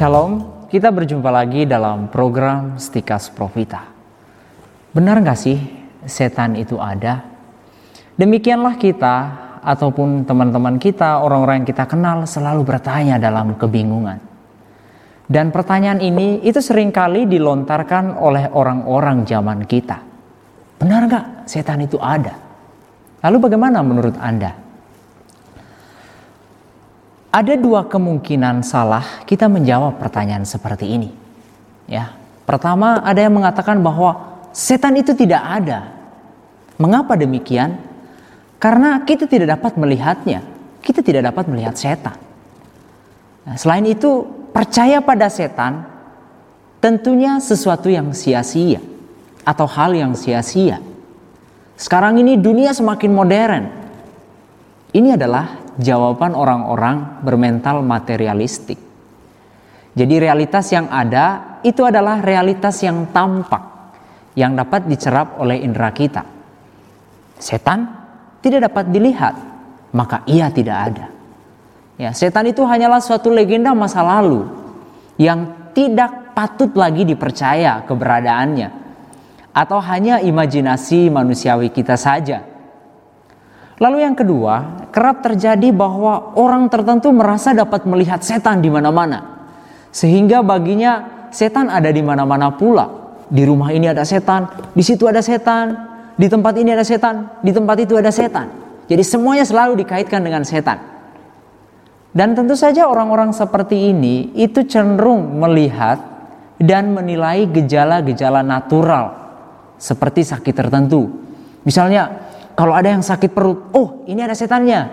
Shalom, kita berjumpa lagi dalam program Stikas Profita. Benar nggak sih setan itu ada? Demikianlah kita ataupun teman-teman kita, orang-orang yang kita kenal selalu bertanya dalam kebingungan. Dan pertanyaan ini itu sering kali dilontarkan oleh orang-orang zaman kita. Benar nggak setan itu ada? Lalu bagaimana menurut Anda? Ada dua kemungkinan salah kita menjawab pertanyaan seperti ini. Ya, pertama ada yang mengatakan bahwa setan itu tidak ada. Mengapa demikian? Karena kita tidak dapat melihatnya. Kita tidak dapat melihat setan. Nah, selain itu, percaya pada setan tentunya sesuatu yang sia-sia atau hal yang sia-sia. Sekarang ini dunia semakin modern. Ini adalah jawaban orang-orang bermental materialistik. Jadi realitas yang ada itu adalah realitas yang tampak yang dapat dicerap oleh indera kita. Setan tidak dapat dilihat, maka ia tidak ada. Ya, setan itu hanyalah suatu legenda masa lalu yang tidak patut lagi dipercaya keberadaannya atau hanya imajinasi manusiawi kita saja Lalu yang kedua, kerap terjadi bahwa orang tertentu merasa dapat melihat setan di mana-mana. Sehingga baginya setan ada di mana-mana pula. Di rumah ini ada setan, di situ ada setan, di tempat ini ada setan, di tempat itu ada setan. Jadi semuanya selalu dikaitkan dengan setan. Dan tentu saja orang-orang seperti ini itu cenderung melihat dan menilai gejala-gejala natural seperti sakit tertentu. Misalnya kalau ada yang sakit perut, oh ini ada setannya.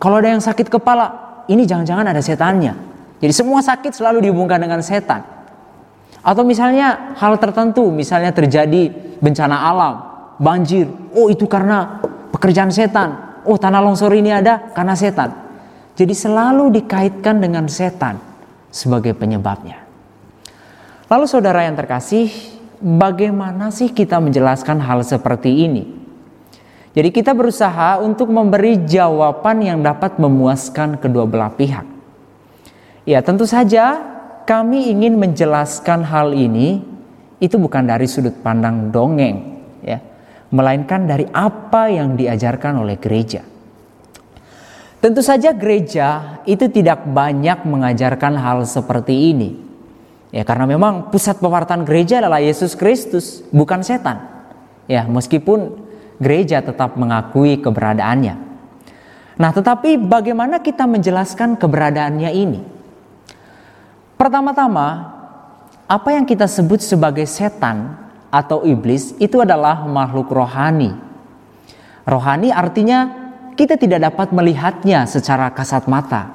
Kalau ada yang sakit kepala, ini jangan-jangan ada setannya. Jadi semua sakit selalu dihubungkan dengan setan. Atau misalnya hal tertentu, misalnya terjadi bencana alam, banjir, oh itu karena pekerjaan setan. Oh tanah longsor ini ada karena setan. Jadi selalu dikaitkan dengan setan sebagai penyebabnya. Lalu saudara yang terkasih, bagaimana sih kita menjelaskan hal seperti ini? Jadi kita berusaha untuk memberi jawaban yang dapat memuaskan kedua belah pihak. Ya tentu saja kami ingin menjelaskan hal ini itu bukan dari sudut pandang dongeng ya, melainkan dari apa yang diajarkan oleh gereja. Tentu saja gereja itu tidak banyak mengajarkan hal seperti ini. Ya karena memang pusat pewartaan gereja adalah Yesus Kristus, bukan setan. Ya, meskipun gereja tetap mengakui keberadaannya. Nah, tetapi bagaimana kita menjelaskan keberadaannya ini? Pertama-tama, apa yang kita sebut sebagai setan atau iblis itu adalah makhluk rohani. Rohani artinya kita tidak dapat melihatnya secara kasat mata.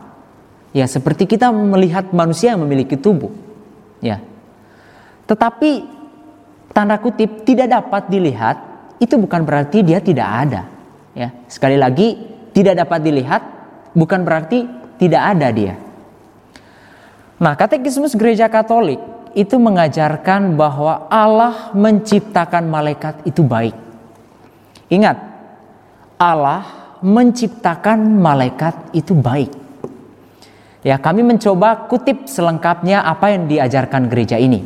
Ya, seperti kita melihat manusia yang memiliki tubuh. Ya. Tetapi tanda kutip tidak dapat dilihat itu bukan berarti dia tidak ada. Ya, sekali lagi tidak dapat dilihat bukan berarti tidak ada dia. Nah, katekismus gereja Katolik itu mengajarkan bahwa Allah menciptakan malaikat itu baik. Ingat, Allah menciptakan malaikat itu baik. Ya, kami mencoba kutip selengkapnya apa yang diajarkan gereja ini.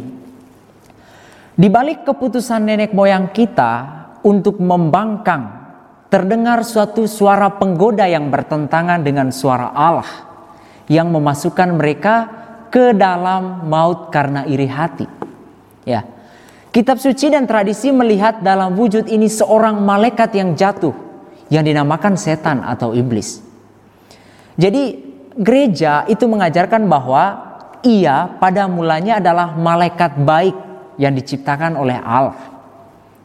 Di balik keputusan nenek moyang kita untuk membangkang terdengar suatu suara penggoda yang bertentangan dengan suara Allah yang memasukkan mereka ke dalam maut karena iri hati. Ya. Kitab suci dan tradisi melihat dalam wujud ini seorang malaikat yang jatuh yang dinamakan setan atau iblis. Jadi gereja itu mengajarkan bahwa ia pada mulanya adalah malaikat baik yang diciptakan oleh Allah.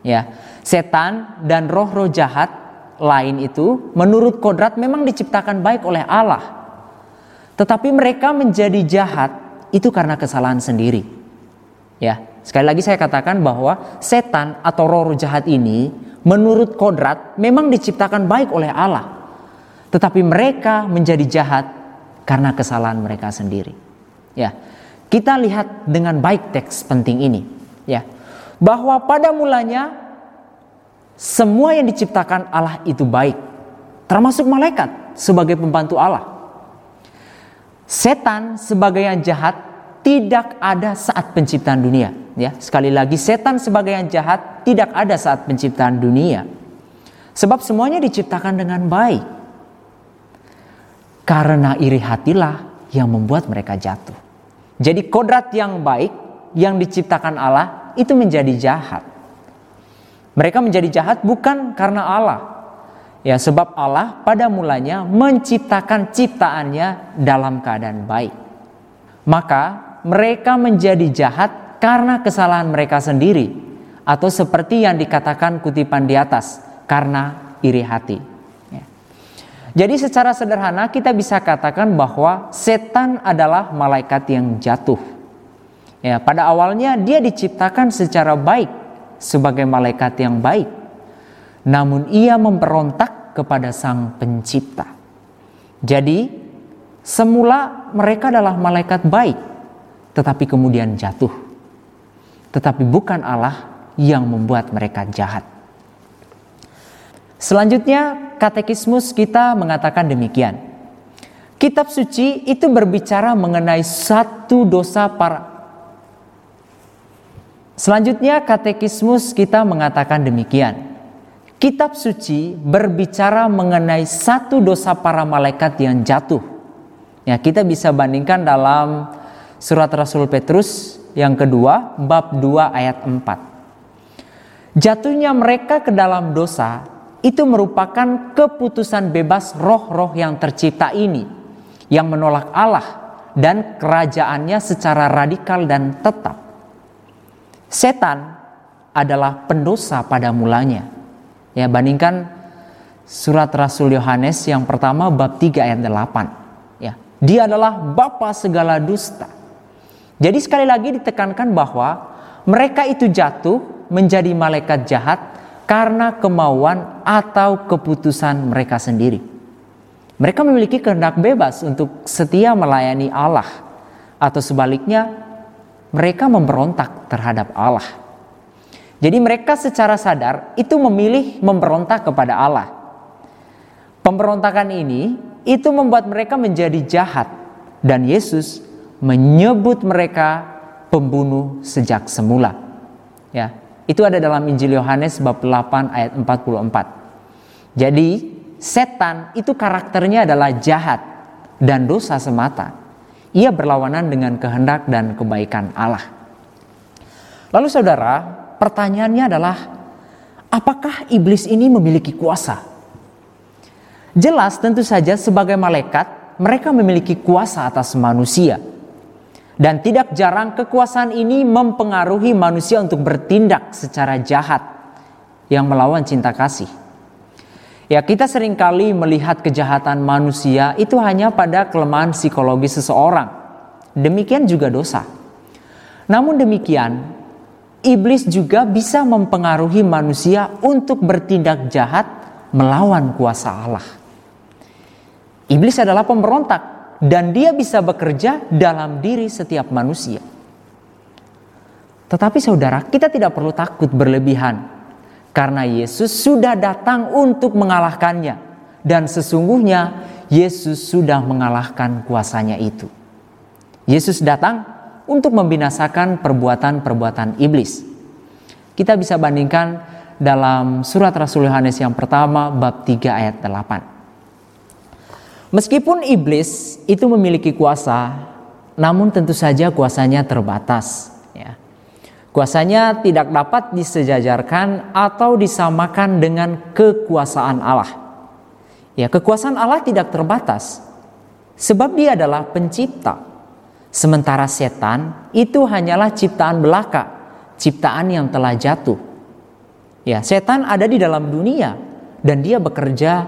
Ya setan dan roh-roh jahat lain itu menurut kodrat memang diciptakan baik oleh Allah. Tetapi mereka menjadi jahat itu karena kesalahan sendiri. Ya, sekali lagi saya katakan bahwa setan atau roh-roh jahat ini menurut kodrat memang diciptakan baik oleh Allah. Tetapi mereka menjadi jahat karena kesalahan mereka sendiri. Ya. Kita lihat dengan baik teks penting ini, ya. Bahwa pada mulanya semua yang diciptakan Allah itu baik, termasuk malaikat sebagai pembantu Allah. Setan sebagai yang jahat tidak ada saat penciptaan dunia. Ya, sekali lagi setan sebagai yang jahat tidak ada saat penciptaan dunia. Sebab semuanya diciptakan dengan baik. Karena iri hatilah yang membuat mereka jatuh. Jadi kodrat yang baik yang diciptakan Allah itu menjadi jahat. Mereka menjadi jahat bukan karena Allah. Ya, sebab Allah pada mulanya menciptakan ciptaannya dalam keadaan baik. Maka mereka menjadi jahat karena kesalahan mereka sendiri atau seperti yang dikatakan kutipan di atas karena iri hati. Ya. Jadi secara sederhana kita bisa katakan bahwa setan adalah malaikat yang jatuh. Ya, pada awalnya dia diciptakan secara baik sebagai malaikat yang baik. Namun ia memberontak kepada sang pencipta. Jadi semula mereka adalah malaikat baik tetapi kemudian jatuh. Tetapi bukan Allah yang membuat mereka jahat. Selanjutnya katekismus kita mengatakan demikian. Kitab suci itu berbicara mengenai satu dosa para Selanjutnya katekismus kita mengatakan demikian. Kitab suci berbicara mengenai satu dosa para malaikat yang jatuh. Ya, kita bisa bandingkan dalam surat Rasul Petrus yang kedua bab 2 ayat 4. Jatuhnya mereka ke dalam dosa itu merupakan keputusan bebas roh-roh yang tercipta ini yang menolak Allah dan kerajaannya secara radikal dan tetap. Setan adalah pendosa pada mulanya. Ya, bandingkan surat Rasul Yohanes yang pertama bab 3 ayat 8. Ya, dia adalah bapa segala dusta. Jadi sekali lagi ditekankan bahwa mereka itu jatuh menjadi malaikat jahat karena kemauan atau keputusan mereka sendiri. Mereka memiliki kehendak bebas untuk setia melayani Allah atau sebaliknya mereka memberontak terhadap Allah. Jadi mereka secara sadar itu memilih memberontak kepada Allah. Pemberontakan ini itu membuat mereka menjadi jahat dan Yesus menyebut mereka pembunuh sejak semula. Ya, itu ada dalam Injil Yohanes bab 8 ayat 44. Jadi setan itu karakternya adalah jahat dan dosa semata ia berlawanan dengan kehendak dan kebaikan Allah. Lalu saudara, pertanyaannya adalah apakah iblis ini memiliki kuasa? Jelas tentu saja sebagai malaikat mereka memiliki kuasa atas manusia. Dan tidak jarang kekuasaan ini mempengaruhi manusia untuk bertindak secara jahat yang melawan cinta kasih. Ya, kita sering kali melihat kejahatan manusia itu hanya pada kelemahan psikologi seseorang. Demikian juga dosa. Namun demikian, iblis juga bisa mempengaruhi manusia untuk bertindak jahat melawan kuasa Allah. Iblis adalah pemberontak dan dia bisa bekerja dalam diri setiap manusia. Tetapi saudara, kita tidak perlu takut berlebihan karena Yesus sudah datang untuk mengalahkannya. Dan sesungguhnya Yesus sudah mengalahkan kuasanya itu. Yesus datang untuk membinasakan perbuatan-perbuatan iblis. Kita bisa bandingkan dalam surat Rasul Yohanes yang pertama bab 3 ayat 8. Meskipun iblis itu memiliki kuasa, namun tentu saja kuasanya terbatas. Kuasanya tidak dapat disejajarkan atau disamakan dengan kekuasaan Allah. Ya, kekuasaan Allah tidak terbatas. Sebab dia adalah pencipta. Sementara setan itu hanyalah ciptaan belaka, ciptaan yang telah jatuh. Ya, setan ada di dalam dunia dan dia bekerja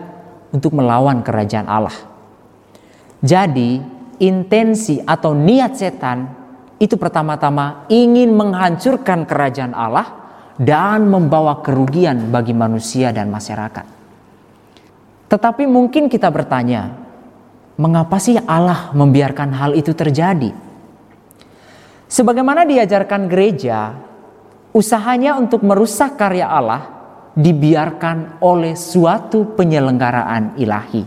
untuk melawan kerajaan Allah. Jadi, intensi atau niat setan itu pertama-tama ingin menghancurkan kerajaan Allah dan membawa kerugian bagi manusia dan masyarakat. Tetapi mungkin kita bertanya, mengapa sih Allah membiarkan hal itu terjadi? Sebagaimana diajarkan gereja, usahanya untuk merusak karya Allah dibiarkan oleh suatu penyelenggaraan ilahi.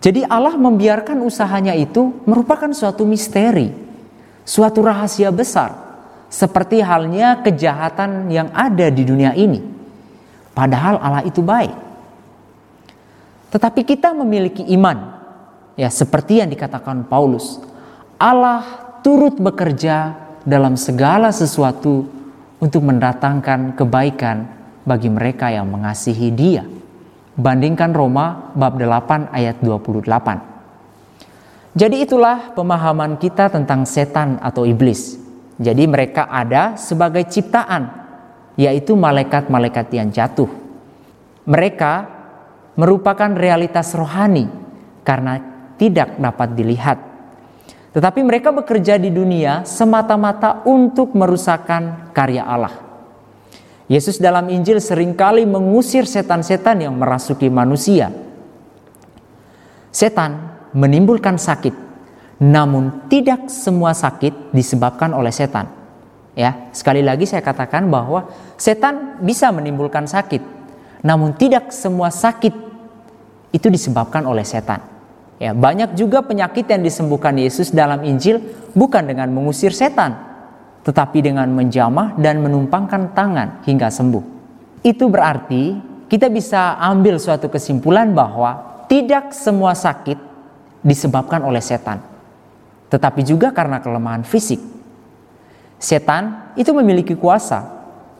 Jadi Allah membiarkan usahanya itu merupakan suatu misteri suatu rahasia besar, seperti halnya kejahatan yang ada di dunia ini. Padahal Allah itu baik. Tetapi kita memiliki iman, ya seperti yang dikatakan Paulus, Allah turut bekerja dalam segala sesuatu untuk mendatangkan kebaikan bagi mereka yang mengasihi Dia. Bandingkan Roma bab 8 ayat 28. Jadi itulah pemahaman kita tentang setan atau iblis. Jadi mereka ada sebagai ciptaan, yaitu malaikat-malaikat yang jatuh. Mereka merupakan realitas rohani karena tidak dapat dilihat. Tetapi mereka bekerja di dunia semata-mata untuk merusakkan karya Allah. Yesus dalam Injil sering kali mengusir setan-setan yang merasuki manusia. Setan menimbulkan sakit, namun tidak semua sakit disebabkan oleh setan. Ya, sekali lagi saya katakan bahwa setan bisa menimbulkan sakit, namun tidak semua sakit itu disebabkan oleh setan. Ya, banyak juga penyakit yang disembuhkan Yesus dalam Injil bukan dengan mengusir setan, tetapi dengan menjamah dan menumpangkan tangan hingga sembuh. Itu berarti kita bisa ambil suatu kesimpulan bahwa tidak semua sakit disebabkan oleh setan, tetapi juga karena kelemahan fisik. Setan itu memiliki kuasa,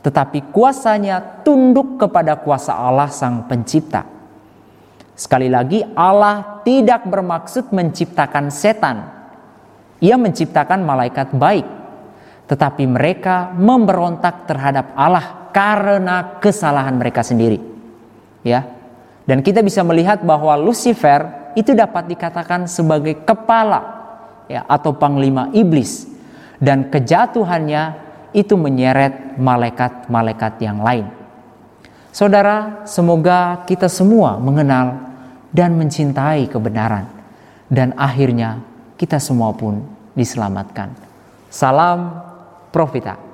tetapi kuasanya tunduk kepada kuasa Allah Sang Pencipta. Sekali lagi, Allah tidak bermaksud menciptakan setan. Ia menciptakan malaikat baik, tetapi mereka memberontak terhadap Allah karena kesalahan mereka sendiri. Ya. Dan kita bisa melihat bahwa Lucifer itu dapat dikatakan sebagai kepala ya atau panglima iblis dan kejatuhannya itu menyeret malaikat-malaikat yang lain. Saudara, semoga kita semua mengenal dan mencintai kebenaran dan akhirnya kita semua pun diselamatkan. Salam Profita.